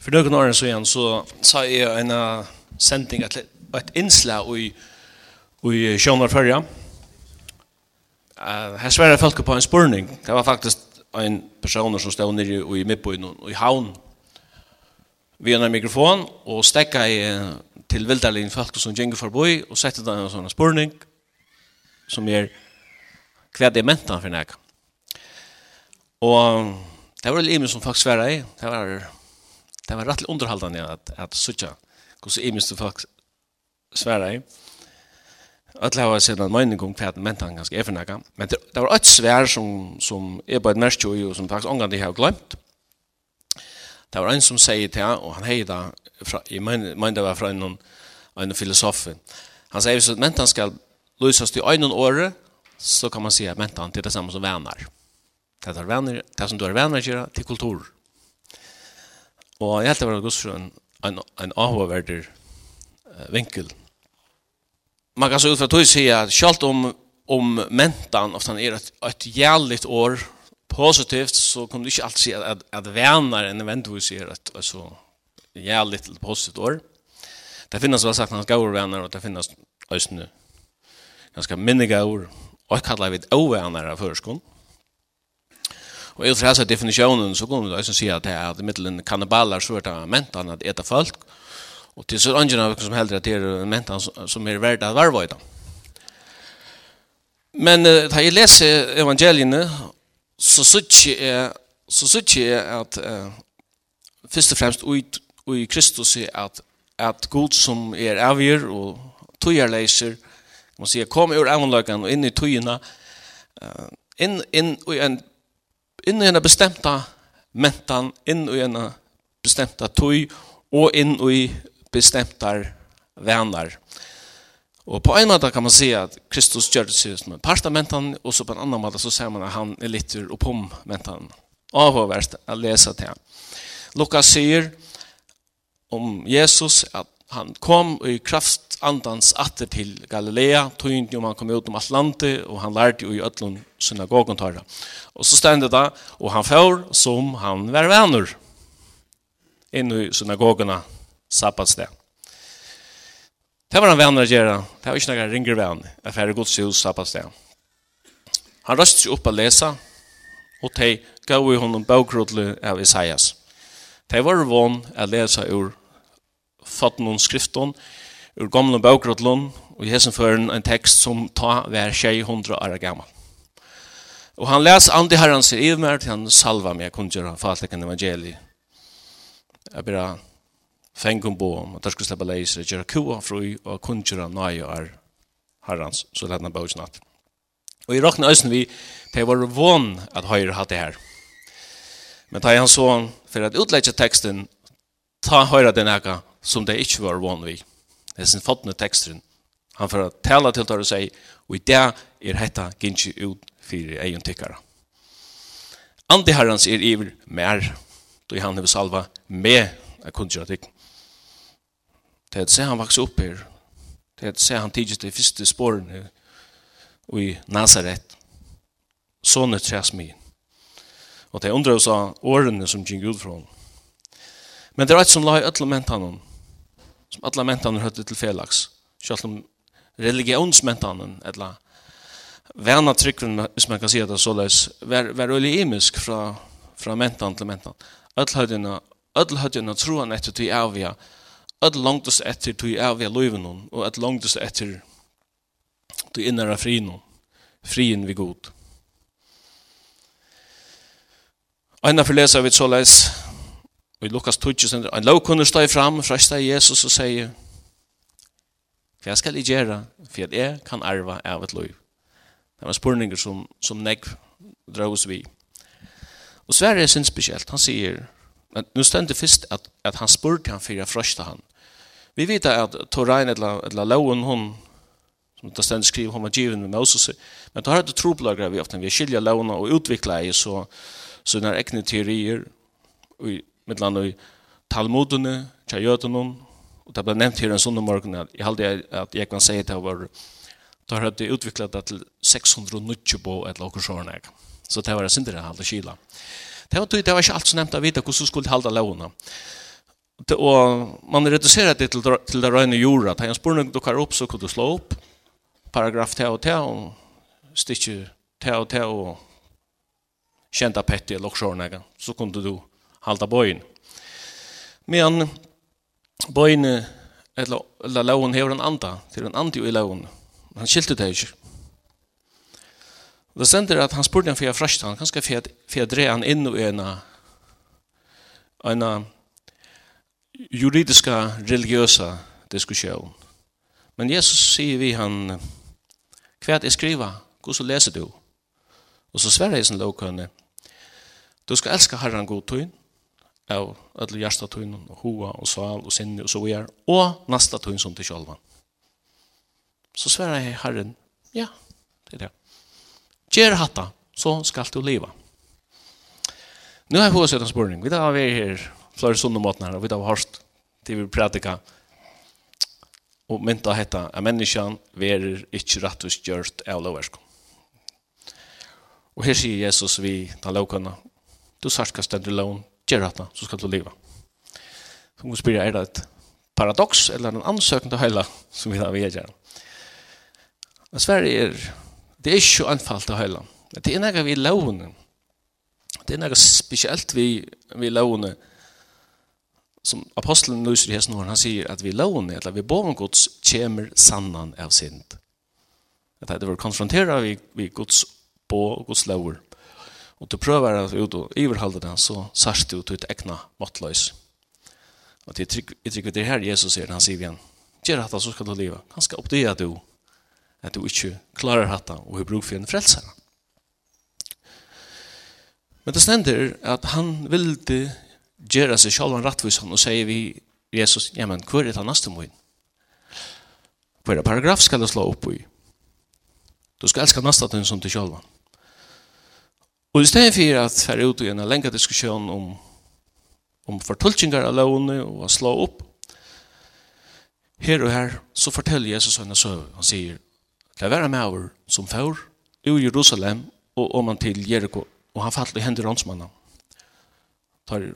For noen år siden så sa jeg en sending, et innslag i, i Sjønvar Førja. Uh, her sverre folk på en spurning. Det var faktisk en person som stod nere i Midtbøyen og i Havn vi en mikrofon og stekka i til vildarlin folk som gjengur forboi og sette den en sånn spurning som er hva det er mentan for nek. Og det var litt som faktiskt sverre i. Det var det var rätt underhållande att att söka hur så ämnes folk svära i. Att lära sig den mening om färden men han ganska även några. Men det var ett svär som som är på ett mest och som faktiskt ångar det har glömt. Det var en som säger till och han hejda i men det var från någon en filosof. Han säger så att mentan ska lösas till en år så kan man säga att mentan till det samma som vänner. Det är vänner, det som du är vänner till kultur. Og jeg helt det var en godsfrøn, en, en avhåverder vinkel. Man kan så ut fra tog si at selv om, om mentan ofta er et, et jævligt år positivt, så kan du ikke alltid si at, at, at venner enn eventvis er et, et så jævligt positivt år. Det finnes vel sagt ganske gaur venner, og det finnes øsne ganske minne gaur, og jeg kallar vi et av førskånd. Och i så definitionen så kommer det att säga att det i mittlen kannibaler så er det mentan att äta folk. Och til så andre av som hellre at det er mentan som är verdt att varva i. Men uh, jeg leser evangelierna så sier jeg så sier jeg att uh, först och främst ut i Kristus är att att Gud som är avgjør och tojar läser man säger kom ur avunlökan og in i tøyene uh, inn, inn i en inn i en bestemta mentan, inn i en bestemta tøy, og inn i bestemtar venner. Og på en måte kan man se at Kristus gjør det seg som en part av mentan, og så på en annen måte så ser man at han er litt ur pom mentan. Avhåverst å lese til. Lukas sier om Jesus at han kom i kraft andans atter til Galilea, tog inn om han kom ut om Atlante, og han lærte jo i ötlun synagogen tøyra. Og så stendde det, og han får som han var venner inn i synagogene sabbatsdag. Det var han venner å gjøre, det var ikke noen ringer venn, jeg færre gods hus sabbatsdag. Han røste seg opp å lese, og de gav i honom bøkrudle av Isaias. De var vann å lese ur fatnum skrifton ur gamla bøkrotlun og i hesen føren en tekst som ta vær 600 år gammal. Og han les andi herran seg iver til han salva meg kundgjør han fatlekan evangeli. Jeg bera fengum bo om at der skulle slippe leiser gjøre kua fru og kundgjør han nøye er herrans så lett han bøk. Og i rakna østen vi det var von at høyre hatt det her. Men da han så for at utleggja teksten ta høyre den eka som det ikke var vann vi. Det er sin fattende teksten. Han får tala til det og sier, og i det er hetta gynnsi ut fyrir egen tykkara. Andi herrans er iver mer, då han hever salva med a kundgjera tykk. Det er at se han vaks opp her, det er at se han tidsi til fyrste spåren og i Nazaret, sånne tres min. Og det undrar oss av årene som gikk ut fra Men det er et som la i ødlementanen, som alla mentanar høyde til felags. Selv om religionsmentanen, eller vana tryggven, hvis man kan si det såleis, var, var øyelig imisk fra, fra mentan til mentan. Öll høydina, öll høydina troan etter tui avia, öll langtast etter tui avia loivin og öll langtast etter til innara frin hon, frien vi god. Einna forlesa vi såleis, Og i Lukas 12, en lovkunner steg fram, fresta Jesus og sier, hva skal jeg gjøre, for jeg kan arva av et lov? Det var spurninger som, som negg draus vi. Og Sverre er sin spesielt, han sier, men nu stendte først at, at han spurte han for jeg fresta han. Vi vet at Torein, eller, eller loven, hun, som det stendt skriver, hun var given med Moses, men da har det troplagere vi ofte, vi skiljer lovene og utvikler i så, så når egne teorier, og mittlan i Talmudene, Tjajøtene, og det ble nevnt her en sånn morgen, at jeg halde at jeg kan si at det var, da har det utviklet det til 690 på et lokursjårene, så det var en sindere halde kila. Det var, det var ikke alt som nevnt av vite hvordan skulle halde lovene. Og man reduserer det til, til det røyne jorda, da en spørning dukker opp, så kan du slå opp, paragraf til og til, og stikker til og til, og kjenta petti eller lokursjårene, så kunne du halda bøyen. Men bøyen, eller, eller loven, hever en anda, til en andi i loven. Han skilte det ikke. Det sender at han spurte han for jeg frasht han, kanskje for jeg drev han inn i en en juridiska religiösa diskussion. Men Jesus sier vi han hva er skriva? Hva så leser du? Og så sverre i sin lovkønne du skal elska herren god tøyn av alle hjertetøynen, og hoa, og sal, og sinne, og så er, og nasta tøyn som til sjølvan. Så sverar jeg Herren, ja, det er det. Gjer hatta, så skal du leva. Nu har jeg hos en spørning. Vi har vært her flere sunne måten her, og vi har hørt til vi prædika og mynda hetta at menneskjan verer ikkje rattvis gjørt av lovversk. Og her sier Jesus vi tar lovkunna, du sarska stendur lovn, gjør detta så ska du leva. Så måste spørre, er det ett paradox eller en ansökan till hela som vi har vi gör. Men Sverige är det er ikke anfall til hela. Det er några vi lån. Det är noe speciellt vi vi lån som aposteln lyser i hästen han säger att vi lån eller vi bor gods, Guds kemer sannan av synd. Att det var konfrontera vi vi Guds bo og Guds lover og du prøver at ut og iverhalde den, så sørst du til et egna måttløys. Og til jeg trykker det her Jesus sier, han sier igjen, gjør hatt så skal du leve. Han skal oppdea du at du ikke klarer hatt og har bruk for en frelser. Men det stender at han ville gjøre seg selv en rettvis og sier vi Jesus, ja, men hva er det neste måten? Hva er det paragraf skal du slå opp i? Du skal elska nasta din som til selv. Og i stedet for at jeg er ute i en lengre diskusjon om, om fortolkninger av lovene og å slå opp, her og her, så forteller Jesus henne så, han sier, det være med over som før, i Jerusalem og om han til Jericho, og han falt i hender åndsmannen. Tar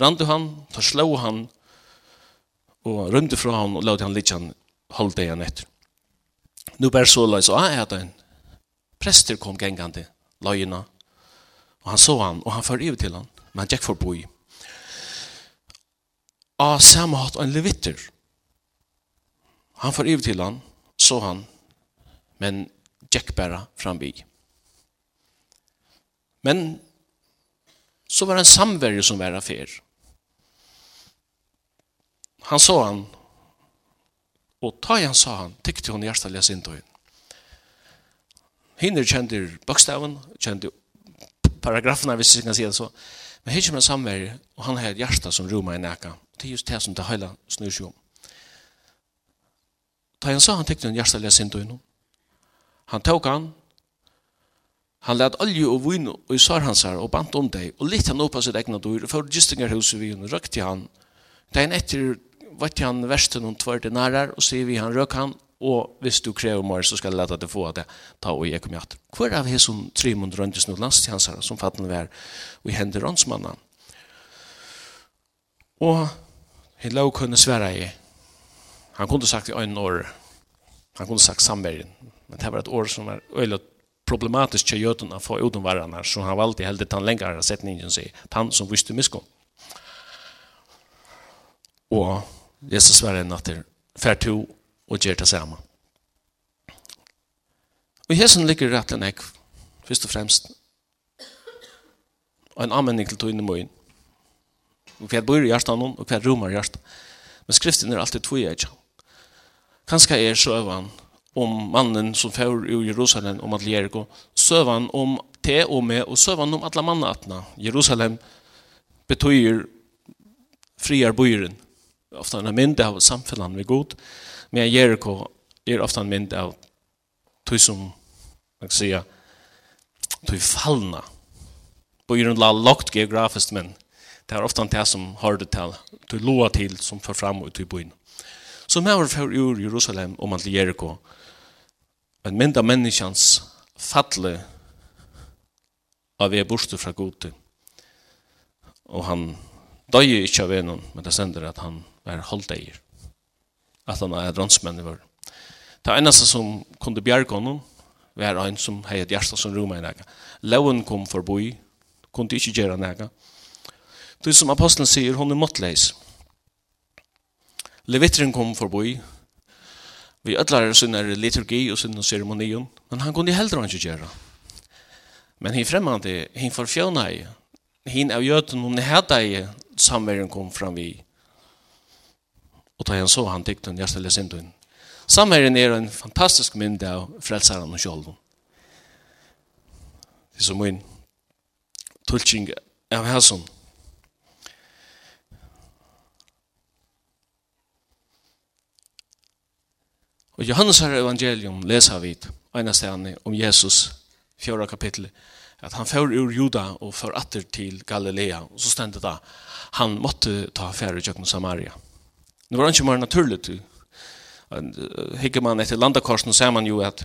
randu han, tar slå han, og rømte fra han og lade han litt han holde han etter. Nå bare så lais, og jeg er en prester kom gengande, løgene, Og han så han, og han fyrir til han, men han gikk forboi. Og samme hatt en levitter. Han fyrir til han, så han, men gikk bare frambi. Men så var det en samverje som var affær. Han så han, og ta han sa han, tykte hun inn til henne. Hinner kjente bokstaven, kjente paragraferna hvis jeg kan si det så. Men här kommer samvärre og han har et hjerte som rumar i næka. Det er just det som det hele snur seg om. Da han sa han tyckte en hjärtaliga synd och Han tok han. Han lät olje og vin og i sår hans her og bant om deg, og litt han upp av sitt egna dörr. og for gistinger hos vi och røkte han. Da han etter vet han värsten och tvärde nærer, og sier vi han røk han og hvis du krever mer, så skal jeg lete at få det, ta og jeg kommer hjatt. Hvor av hans som tre måneder til hans her, som fattende var, og hender åndsmannen. Og han lå kunne svære i, han kunne sagt i øynene år, han kunne sagt samverden, men det var et år som var øyelig problematisk til jøtene å få uten varene, så han valgte helt til han lengre setningen sin, han som visste miskom. Og Jesus svære i natter, fær to og gjør det samme. Og i hessen ligger rett og nekk, først og fremst. Og en anmenning til togene møyen. Og hver bor i hjertet noen, og hver romer i hjertet. Men skriften er alltid tog jeg ikke. Kanskje er søvann om mannen som fjør i Jerusalem om at Jericho, søvann om te og med, og søvann om alle mannatna. Jerusalem betyr friar bøyren. Ofta en mynd av samfunnet vi god. Jerusalem Men Jericho er ofta en mynd av tog som, man kan säga, tog fallna. Bøyren la lagt geografiskt, men det er ofta en det som har det til, tog loa til som får fram ut i bøyen. Så med var för ur Jerusalem om man till Jericho. En mynd av människans falle av er borste fra gode. Og han døg ikke av enon, men det sender at han var holdeier at han er dronsmenn i vår. Det eneste som kunne bjerge honom, var en som hei et hjerte som roma i nega. Loven kom forbi, kunne ikke gjøre nega. Det som apostelen sier, hon er måttleis. Levitren kom forbi, vi ødlar sin liturgi og sin ceremonion, men han kunne heller ikke gjøre. Men hin fremmande, hin forfjøna i, hin av jøten, hun hedda i samverden kom fram vi, og ta han så han tyckte jag ställde sin dun. er är en fantastisk mynd av frälsaren og kjolden. Det er som min tulching av hæsson. Og Johannes her evangelium lesa vid ena stedene om Jesus, fjorda kapittel, at han fjord ur Juda og fjord atter til Galilea, og så stendet da, han måtte ta fjerde i Samaria. Det var ikke mer naturlig. Hikker man etter landakorsen, ser man jo at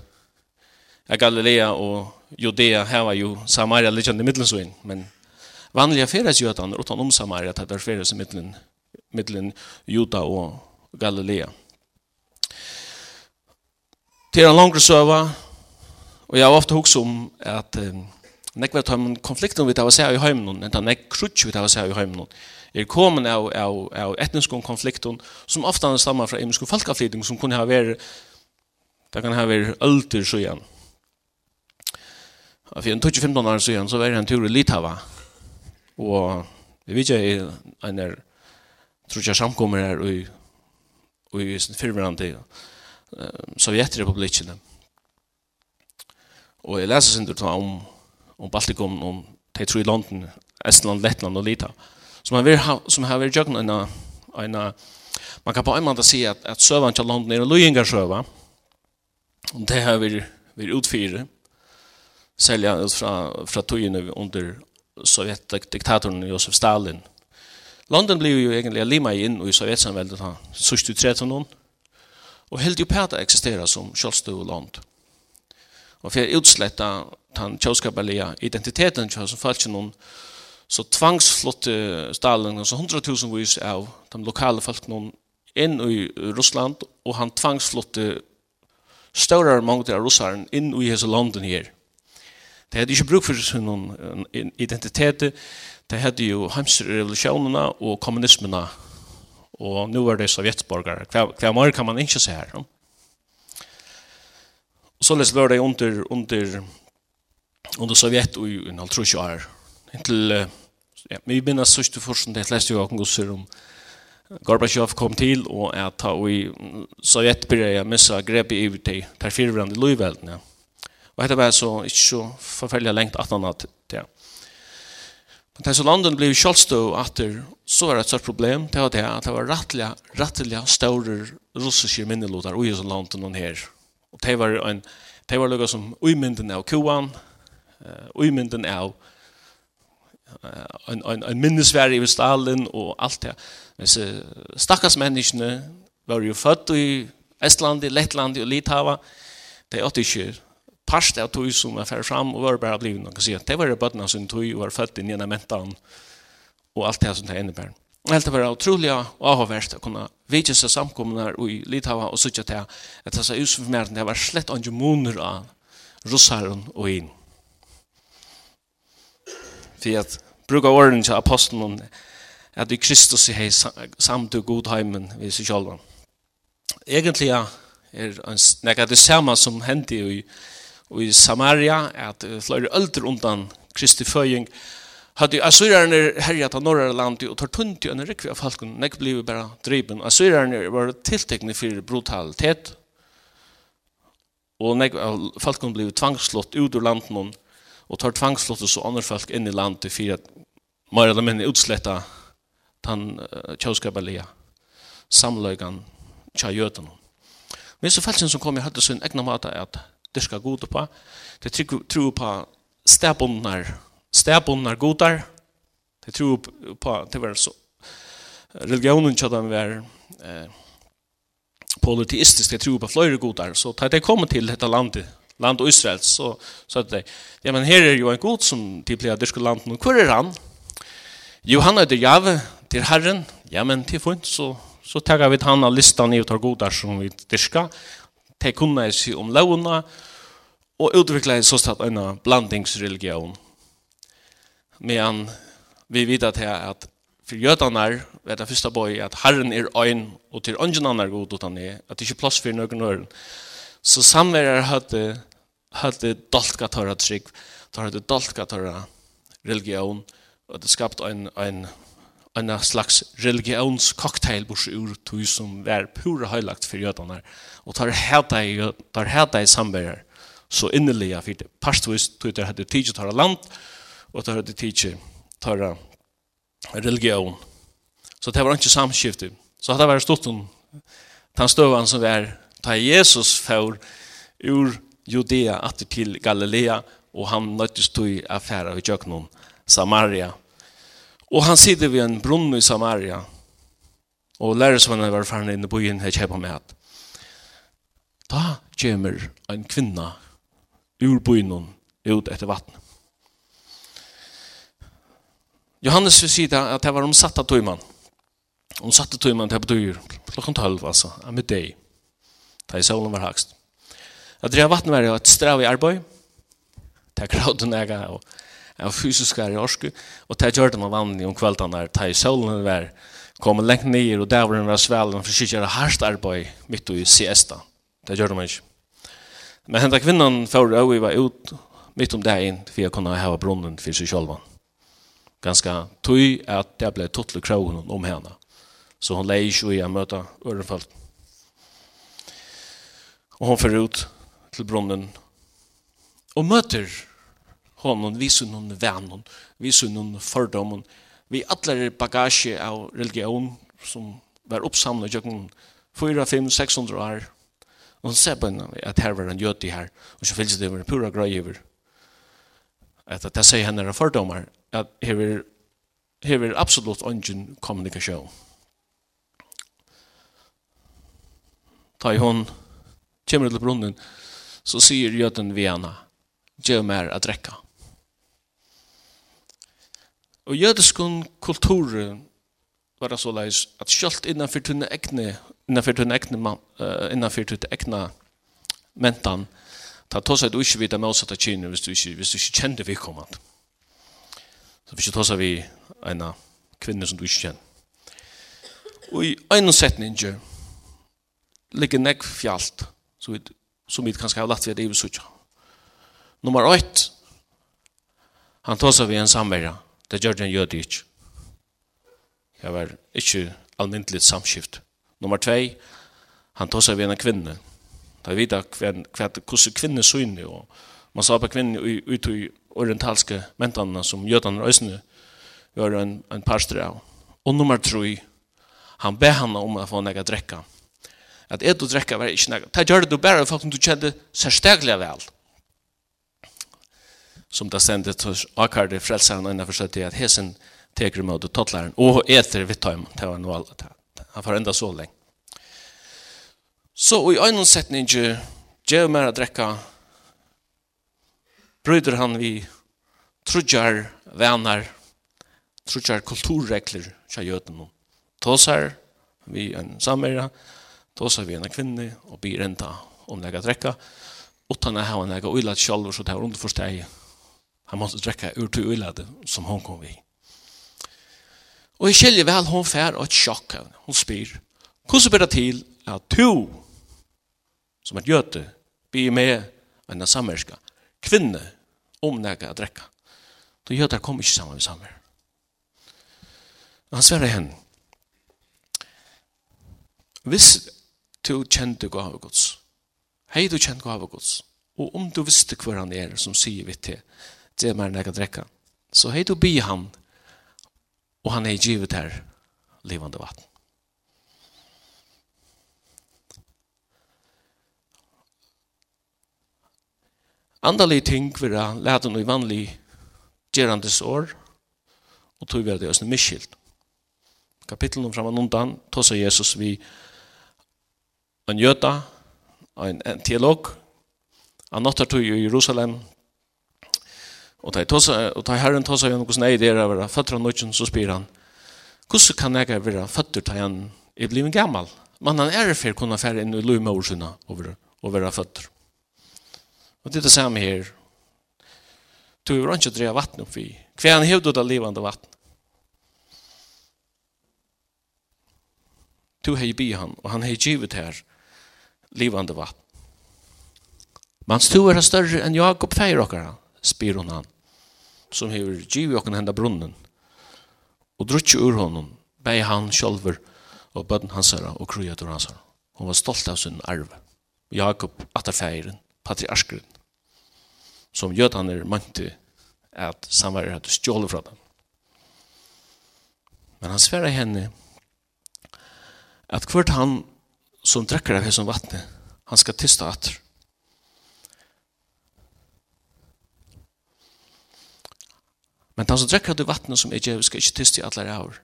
Galilea og Judea heva jo Samaria litt i middelsveien, men vanliga feras jötan utan om Samaria där feras i middelen, middelen Juda og Galilea. Til en lång söva og jeg har ofte hukst om at eh, nekva tar man konflikten vi tar å se i hemmen, enten nek krutsch vi tar å se i heimen, er kommet av, av, av etniske konflikten som ofta stammar fra emiske folkavflyting som kunne ha vært det kan ha vært ølter så igjen for en 25 år så igjen, så var det en tur i Litava og vi vet ikke en er tror jeg samkommer her og og i sin firmerande Sovjetrepublikkene. Og jeg leser sin om, om Baltikum, om de tre London, Estland, Lettland og Lita som har vært, som har vært jøkken en, en, man kan på en måte si at, at søvann til London er en løyengar søva, og det har vært, vært utfyrer, særlig ut fra, fra togene under sovjetdiktatoren Josef Stalin. London blev jo egentlig lima inn i sovjetsamveldet han, sørst i 13 år, og helt jo pæta eksisterer som kjølstøv land. Og for å utsletta den kjølskapelige identiteten som følte noen så tvangsflotte Stalin, altså 100.000 vis av de lokale folkene inn i Russland, og han tvangsflotte større mange av russaren inn i hese landen her. Det hadde ikke bruk for noen identitet, det hadde jo hamsterrevolusjonene og kommunismene, og nå er det sovjetborgere. Hva, hva mer kan man ikke se her? No? Og så løs lørdag under, under, under Sovjet og en halv trusjå Inntil, ja, vi minnes sørste forskning til flest jo åkken om Gorbachev kom til, og at ta i Sovjet begynte jeg missa grep i iver til der firevrande Ja. Og dette var så ikke så forferdelig lengt at han hadde det. Men til så landet ble kjølstå etter, så var det et stort problem til at det var rettelig, rettelig større russiske minnelotar i så landet noen her. Og det var en, det var lukket som uimynden av koan, uimynden av koan, en, en, en minnesvärd i Stalin och allt det. Men så stackars människorna var ju född i Estland, i Lettland och Litava. Det är inte parst av tog som var färre fram och var bara blivit. Man kan säga att det var det bötterna som tog och var född i ena mentan och allt det som det innebär. Helt det var otroligt och värst att kunna vidja sig samkommunar i Litava och sutja till att det var utförmärden, det var slett inte månader av russaren och in. För bruka orden til apostelen at i Kristus er samt og god heimen vi seg selv. Egentlig er det det samme som hendte i, i Samaria, at flere øldre undan Kristi føying, hadde assyrerne herjet av norra landet og tar tunt i en rikvi av falken, nek blei bara driben. Assyrerne var tiltekne for brutalitet, og nek av falken blei tvangslått ut ur landet og tar tvangslottet så andre folk inn i landet for at mer eller mindre utsletta den uh, kjøskapelige samløygan tja jøten. Men så felsen som kom i høyde sin egna måte er at det skal gode på. Det tror på stedbundnar, stedbundnar godar. Det tror på, det var så, religionen tja den var eh, politistisk, det tror på flere godar. Så da det kom til dette landet, land Israel, så sa det. ja, men her er jo en god som de pleier dyrke landen, og hvor er han? Jo, han er det Jave, til Herren, ja, men til funnet, så, så tar vi han av listan i og tar godar som vi dyrka, de kunne si om lovene, og utvikla en sånn en blandingsreligion. Men vi vet at her at for jødene vet jeg første bøy at Herren er øyn og til ånden han er god utan at det ikke er plass for noen øren. Så samværer hadde høyde dolka tørre trygg, høyde dolka tørre religion, og det skapt en, en, en slags religionscocktail bors ur tog som var pura høylagt for jødene, og tar hæta i, tar hæta i samværer, så innelige, for det parstvis tog det hadde tidsi tørre land, og tar hadde tidsi tørre religion. Så det var ikke samskifte. Så hadde det vært stått om den støvann som var ta Jesus for ur Judea atter til Galilea, og han nøttes til affæra i Jøknon, Samaria. Og han sitter ved en brunn i Samaria, og lærersvannen var ferdig inne på byen her kjøper med at da kommer en kvinna ur byen ut etter vattnet. Johannes vil si at det var omsatt av tøymann. Omsatt av tøymann, på betyr klokken tølv, altså, av middag, da i solen var hakst. Og drev vatten var et strav i arbeid. Det er gråd og nega og av fysiskar i orsku. Og det gjør det man vanlig om kvelden der. Det er solen var kom lengt ned og der var den var svel. Man forsøker gjøre hardt arbeid midt i siesta. Det gjør det man ikke. Men henda kvinnan fyrir og var ut mitt om dagen for jeg kunne hava brunnen for seg sjálvan. Ganska tøy at det ble tottelig krogen om henne. Så hon leier ikke i å møte ørenfalt. Og hon fyrir ut til brunnen og møter honom, viser noen vennom, viser noen fordommen, vi atler bagasje av religion som var oppsamlet gjennom 4, 5, 600 år. Og så ser på henne at her var en jøti her, og så fylls det over pura grøy. At det sier henne er fordommer, at her er, her er absolutt ungen kommunikasjon. Ta i kommer til brunnen, så sier jøden vi henne, gjør mer att dräcka. Og jödiskun kulturen var det så leis at sjølt innanför tunne ekne, innanför tunne ekne, uh, innanför tunne ekne mentan, ta tås seg du ikke vita med oss at det kjenner hvis du ikke, hvis du ikke kjenner vi kommand. Så vi ikke tås seg vi en kvinne som du ikke kjenner. Og i en setning ligger nekv fjalt så vi som vi kanskje har lagt ved i sutja. Nummer 8. Han tar seg ved en samverja. Det gjør den jøde ikke. Det var ikke almindelig samskift. Nummer 2. Han tar seg ved en kvinne. Da vet hvordan kvinne syne og man sa på kvinne ut i orientalske mentanene som jødene røysene gjør en, en parstre av. Og nummer 3. Han ber henne om å få noe å drekke at et og drekka var ikke nekka. Det gjør det du bare for at du kjente særsteglega vel. Som det stendet hos i frelseren og innenfor stedet at hesen teker med imot tottlaren og etter vitt tøym. Det var noe alt. Han får enda så lenge. Så i øynens setning gjør mer å drekka bryter han vi trudjar venner, trudjar kulturregler kja jøden. Tåsar vi en samere, Då sa vi en kvinne og byr enda om det er drekka. Utan å ha en egen uilad selv, så det var underforst. Han måtte drekka ur til uilad som hon kom vi. Og i skiljer vel, hon fær og et sjokk. Hon spyr. Hvordan blir det til at to, som er gjøte, blir med en sammerska, kvinne, om det er drekka. Då gjøter kom ikke sammen med sammer. Han sverre henne. Hvis to kjente gave Guds. Hei du kjent gave Guds. Og om du visste hva han er som sier vi til, det er mer enn jeg kan drekke. Så hei du bi han, og han er givet her livande vatten. Andalig ting vera leden noe vanlig gerandes år, og tog vi det oss miskilt. Kapitlen om framan undan, tåsa Jesus vi en jøta, en, en teolog, han nåttar tog i Jerusalem, og ta tosa, og ta herren tosa jo noe nei der av føtter av nøkken, så spyr han, hvordan kan jeg være føtter til han, er blevet gammel? men han er for kunne fære inn i lov med over, og være føtter. Og det er det samme her, Du jo ikke drevet vatten oppi, hver han hevde av livende vatten, Du hei bi han, og han har givet her livande vatten. Mans tu er større enn Jakob feir okkara, spyr hon han, som hever giv okkara henda brunnen, og drutsi ur honom, bei han sjolver, og bøtten hansara, og krujatur hansara. Hon var stolt av sin arve. Jakob, atterfeiren, patriarskeren, som gjød han er mante at samværer hadde stjålet fra dem. Men han sverre henne at hvert han som drekker av hesson vattnet, han skal tysta atter. Men han som drekker av det vattnet som er djevel skal ikke tysta i alle år.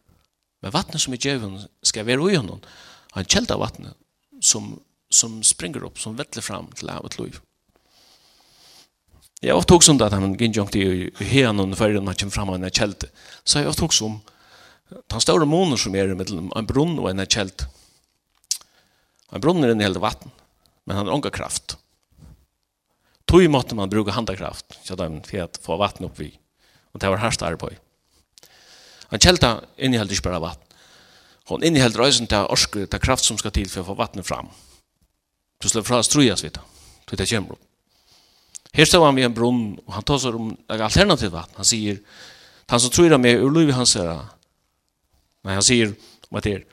Men vattnet som er djevel skal være ui honom. Han kjelda vattnet som, som springer opp, som vettler fram til av et liv. Jeg har tog som det at han gynjong til hien og før han kom fram av en kjelte. Så jeg har tog som den store måneder som er i middelen, en brunn og en kjelte. Han brunner inn i hele vatten, men han har unga kraft. Tog måtte man bruka handakraft, så de för att få vatten upp vi. Og det var härst arbeid. Han kälta innehöll inte bara vatten. Hon innehöll røysen til orske, til kraft som ska til for å få vattnet fram. Så slår fra strujas vidt, det. Så det kommer opp. Her står han vid en brunn og han tar seg om alternativt vatten. Han sier, han som tror det med ur liv hans är Nej, han säger, vad det er,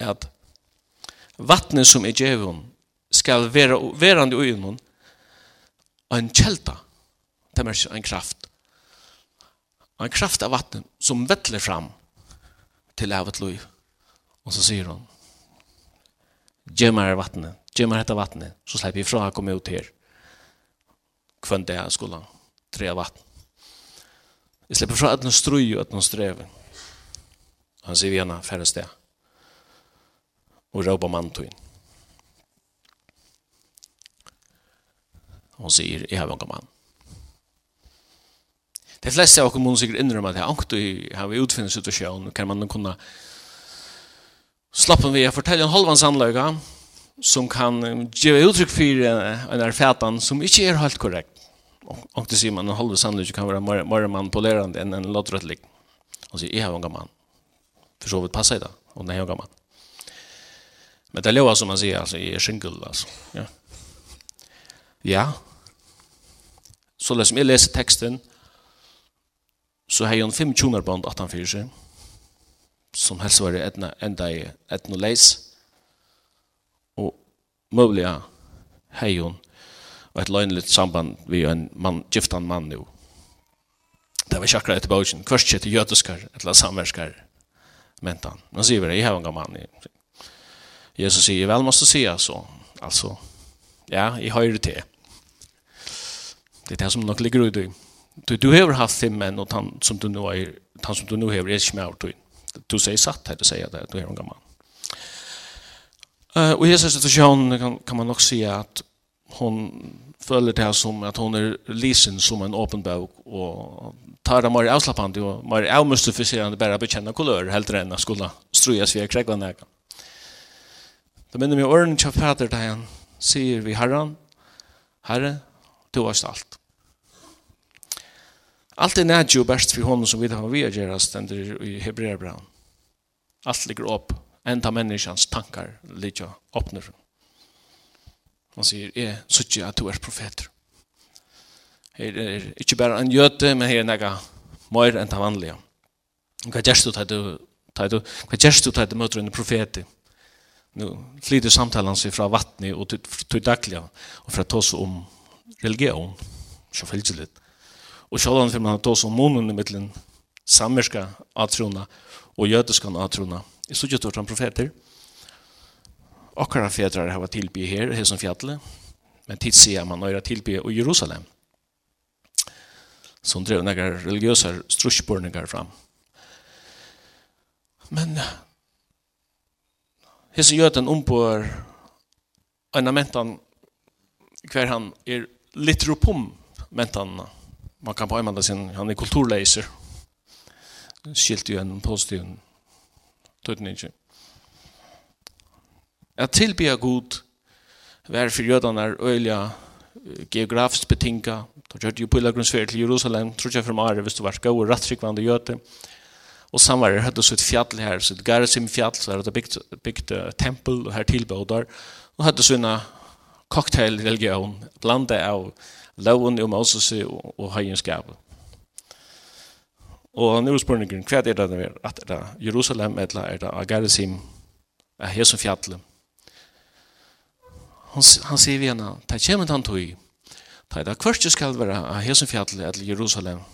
at vattnet som er djevun skal vera verande i øynene en kjelta det er en kraft. En kraft av vattnet som vettler fram til evet liv og så sier hon gjemmer er vattnet gjemmer dette vattnet så slipper vi fra å komme ut her. Kvann det er skolan tre vatten jeg slipper fra at noen strøy og at noen strever han sier vi gjerne færre sted og råpa mantøyen. Hon sier, jeg har unga mann. De fleste av kommunen sikkert innrømmer at jeg ankt og har vi utfinnet situasjonen, kan man kunne slappe vi å fortelle en halvans anløyga, som kan gjøre uttrykk for en erfætan som ikke er helt korrekt. Og det sier man, en halvans sannløyga kan være mer manipulerende enn en lotrettlig. Han sier, jeg har unga mann. For så vidt passa i det, og när jag unga mann. Men det låter som man säger alltså i shingle alltså. Ja. Ja. Så läs mig läsa texten. Så har jag en fem tuner band att han fyra. Som helst var det etna ända i ett och läs. Och möjliga hejon och ett lönligt samband vi en man giftan man nu. Det var chakra ett bogen. Kvörst till jötiskar eller samverskar mentan. Man ser vi det i har en gammal man. Jesus säger, väl måste säga så. Alltså, ja, jag har det till. Det är det som nok ligger ut i. Du, du har haft fem menn, och han som du nu har, han som du nu har er ikke med du. Du säger satt her, du säger det, du är en gammal. Uh, och i hela situationen kan, kan man nok säga att hon føler det som att hon är lisen som en öppen bok och tar det mer avslappende, og mer avmystificerande bara bekjenne kulör helt enn å skulle ströjas via krägvarna. Det minner meg åren til Peter da han sier vi herren, herre, du har alt. Alt er nært jo best for hånden som vi har vi gjør oss i Hebreerbrann. Alt ligger opp, enda menneskens tankar ligger åpner. Han sier, jeg sier at du er profeter. Her er ikke bare en jøte, men her er nægge mer enn det vanlige. Hva gjør du til du, hva gjør du til du møter en profeter? nu flyter samtalen sig från vattnet och till dagliga och för att ta sig om religion så fälsligt och så har man ta sig om munnen i mitten sammerska atrona och judiska atrona i så gör han profeter och våra fäder har tillbe här här som fjallet men tid ser man några tillbe i Jerusalem som drev några religiösa strusborningar fram. Men Hesse jöten ombor en mentan hver han er litropom mentan. Man kan på en sin, han er kulturleiser. Skilt jo en positiv tøtning. At tilbya god vær for jødanar øyla geografisk betinga. Da gjør det jo pilgrimsferd til Jerusalem, tror jeg for Mare, hvis du var skau og rattrikvande jøte. Og samvarer hade så ett fjall her, så ett Garazim fjäll, så det byggt, bygd uh, tempel och Og tillbådar. Och hade cocktail-religion, blanda av loven og Moses og, og hejenskapen. Og nu er spørningen, hva er det der? At er det Jerusalem, eller er det Agarizim, er Jesu fjallet? Han, han sier vi henne, det kommer han tog, det er det kvørste skal være av Jesu fjallet, eller Jerusalem,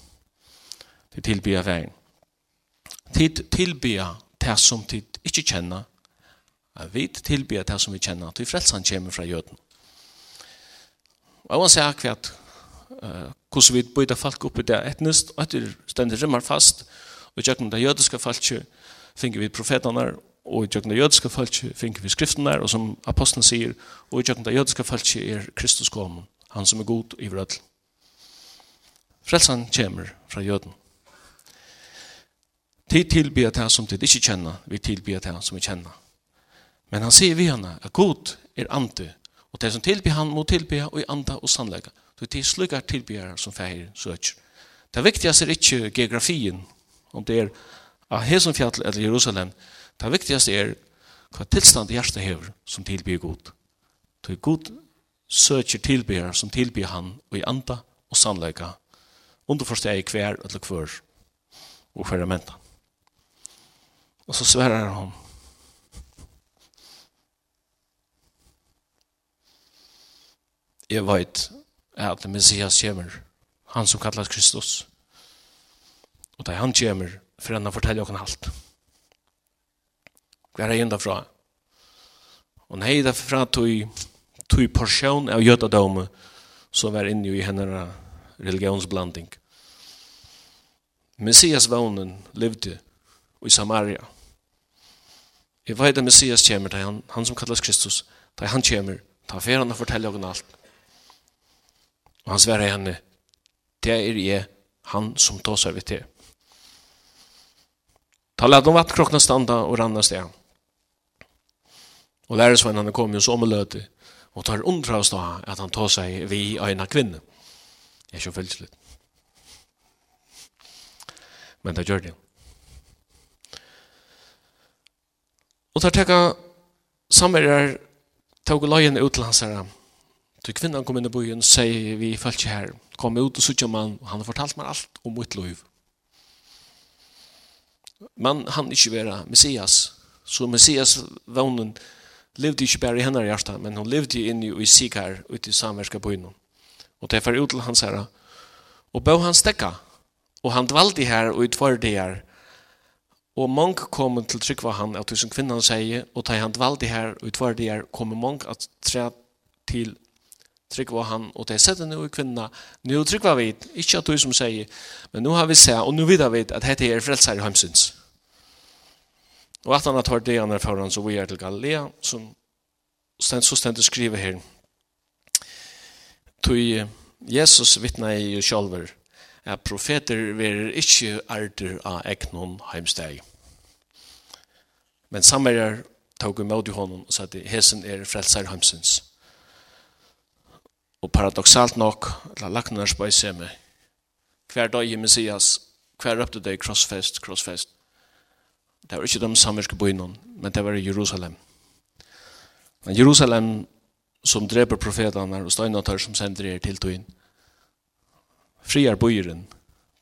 til tilbyr veien tid tilbya det som tid ikke kjenner, Jeg vet tilbya det som vi kjenner, at vi frelsan kommer fra jøden. Og jeg må si akkurat hvordan vi bøyder folk opp i det etnist, og etter stendet rymmer fast, og gjør det jødiske folk finner vi profetene, og gjør det jødiske folk finner vi skriftene, og som apostelen sier, og gjør det jødiske folk er Kristus kom, han som er god i vrødel. Frelsan kommer fra jøden. Tid tilbyr det som tid ikke kjenner, vi tilbyr det som vi kjenner. Men han sier vi henne at god er ante, og det som tilbyr han må tilbyr og i anda og sannlegge. Så det er slik tilbyr som feir søker. Det viktigaste er ikke geografien, om det er av Hesonfjall eller Jerusalem. Det viktigaste er hva tilstand hjertet hever som tilbyr god. Så god søker tilbyr som tilbyr han og i anda og sannlegge. Underforsteg hver eller hver og ferramentan. Og så svärar han. Jeg vet att Messias kommer. Han som kallas Kristus. Och där han kommer för att han fortäller oss alt. Hva er enda fra? Og nei, det er fra tog, tog porsjon av jødadome som var inne i henne religionsblanding. Messias vånen levde i Samaria. Jeg vet at Messias kommer, det han, han som kallas Kristus, det han kommer, det er han og oss alt. Og han sverer henne, det er jeg, han som tåser vidt til. Ta lad om vattkrokna standa og ranna sted. Og lærersvennen han kom jo som omløte, og tar undra oss da at han tar seg vi øyna kvinne. Jeg er ikke følelseslitt. Men det gjør det jo. Og tar tekka samverjar tog leien utlandsare. Så kvinnan kom inn i byen og sier vi følte her. Kom ut og suttet mann, og han har fortalt meg alt om mitt liv. Men han ikke være Messias. Så Messias vånen levde ikke bare i hennes hjerte, men hun levde inne i Sikar ute i samverska byen. Og det er for ut til hans herre. Og bød han stekka. Og han dvalde her og utførte her Og mange kom til trygg var han, at tusen kvinnan sier, og da han dvalde her, og utvar det her, kommer mange at tre til trygg var han, og det er sett nu i kvinna, nu trygg var vi, ikke at du som sier, men nu har vi sett, og nu vidar vi at dette er frelser i heimsyns. Og at han har tørt det han er foran, så vi er til Galilea, som stend, så stendt skriver her, Tui Jesus vittna i sjolver, at profeter verer ikkje arter av egnon heimsteg. Men samverjar tog imot i honom og at hesen er frelser heimsins. Og paradoxalt nok, la laknar spøyse meg, hver dag i Messias, hver røpte deg crossfest, crossfest. Det var ikke de samverske bøynene, men det var i Jerusalem. Men Jerusalem som dreper profetene og støynatar som sender er til tøyen, friar bøyren,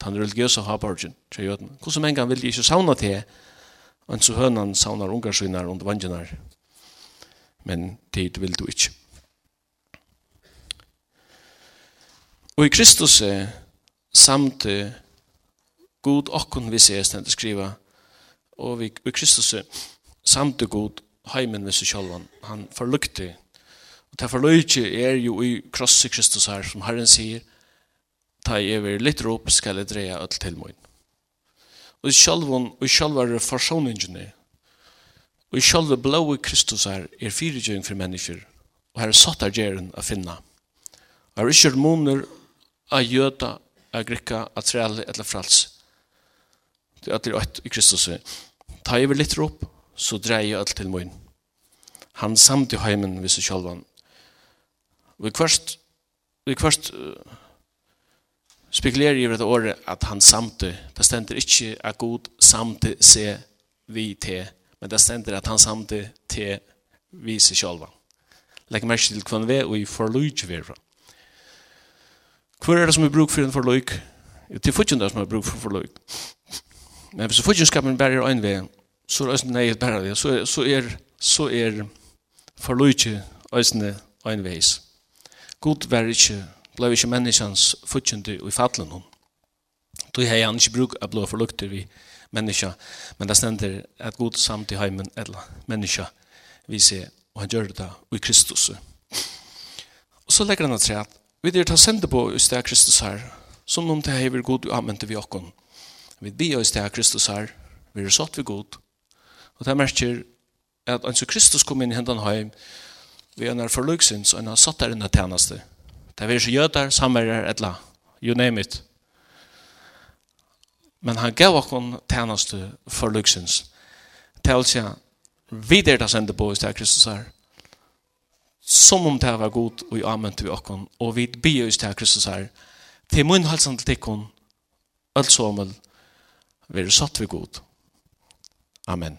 den religiøse haborgen, til jøden. Hvordan mange vil de ikke savne til, og så hønan savner ungarsynar og vandjenar. Men tid vil du ikke. Og i Kristus samt god okkon vi ser stendt skriva, og vi, i Kristus samt god heimen vi ser sjálvan. Han forlukte, og det forlukte er jo i krosset Kristus her, som Herren sier, ta i över lite rop ska det dreja öll till og Och självon och forsoningene, og i Och blå i Kristus er, er fyrigjöng for mennesker, og her er satt av gärden å finna. Her er ikke måneder av jöta, av grikka, av träle eller frals. Det er att det i Kristus. Ta i över lite rop så jeg öll til min. Han samt i heimen vid sig självan. Vi kvart, vi kvart, uh, spekulerer i dette året at han samte. Det stender ikke at god samte se vi til, men det stender at han samte til vi seg sjálva. Legg merke til hva vi og i forløyge vi fra. Hvor er det som er bruk for en forløyg? Til fortjent er det som er bruk for forløyg. Men hvis fortjentskapen bare er en vei, så er det nøyet bare det. Så, så er, så er forløyge øsne en veis. God var ikke ble ikke menneskens futtjende i fattelen om. Du har han ikke bruk av blå forlukter vi menneska, men det stender at god samt i heimen eller menneska vi ser, og han gjør det i Kristus. Og så legger han at at vi er ta sende på i sted Kristus her, som om det hever god og anvendte vi okken. Vi blir i sted Kristus her, vi er satt vi god, og det merker at anser Kristus kom inn i hendan heim, vi er nær forløksins, og han har satt der inne tjeneste, Det var ikke jøder, samerer, etla, you name it. Men han gav okkon tjeneste for luksens. Det si, vi der da sender på oss til Kristus her, som om det var god og i amen til okkon, og vi byr oss til Kristus her, til mun halsen til tikkon, alt som vil være satt vi god. Amen.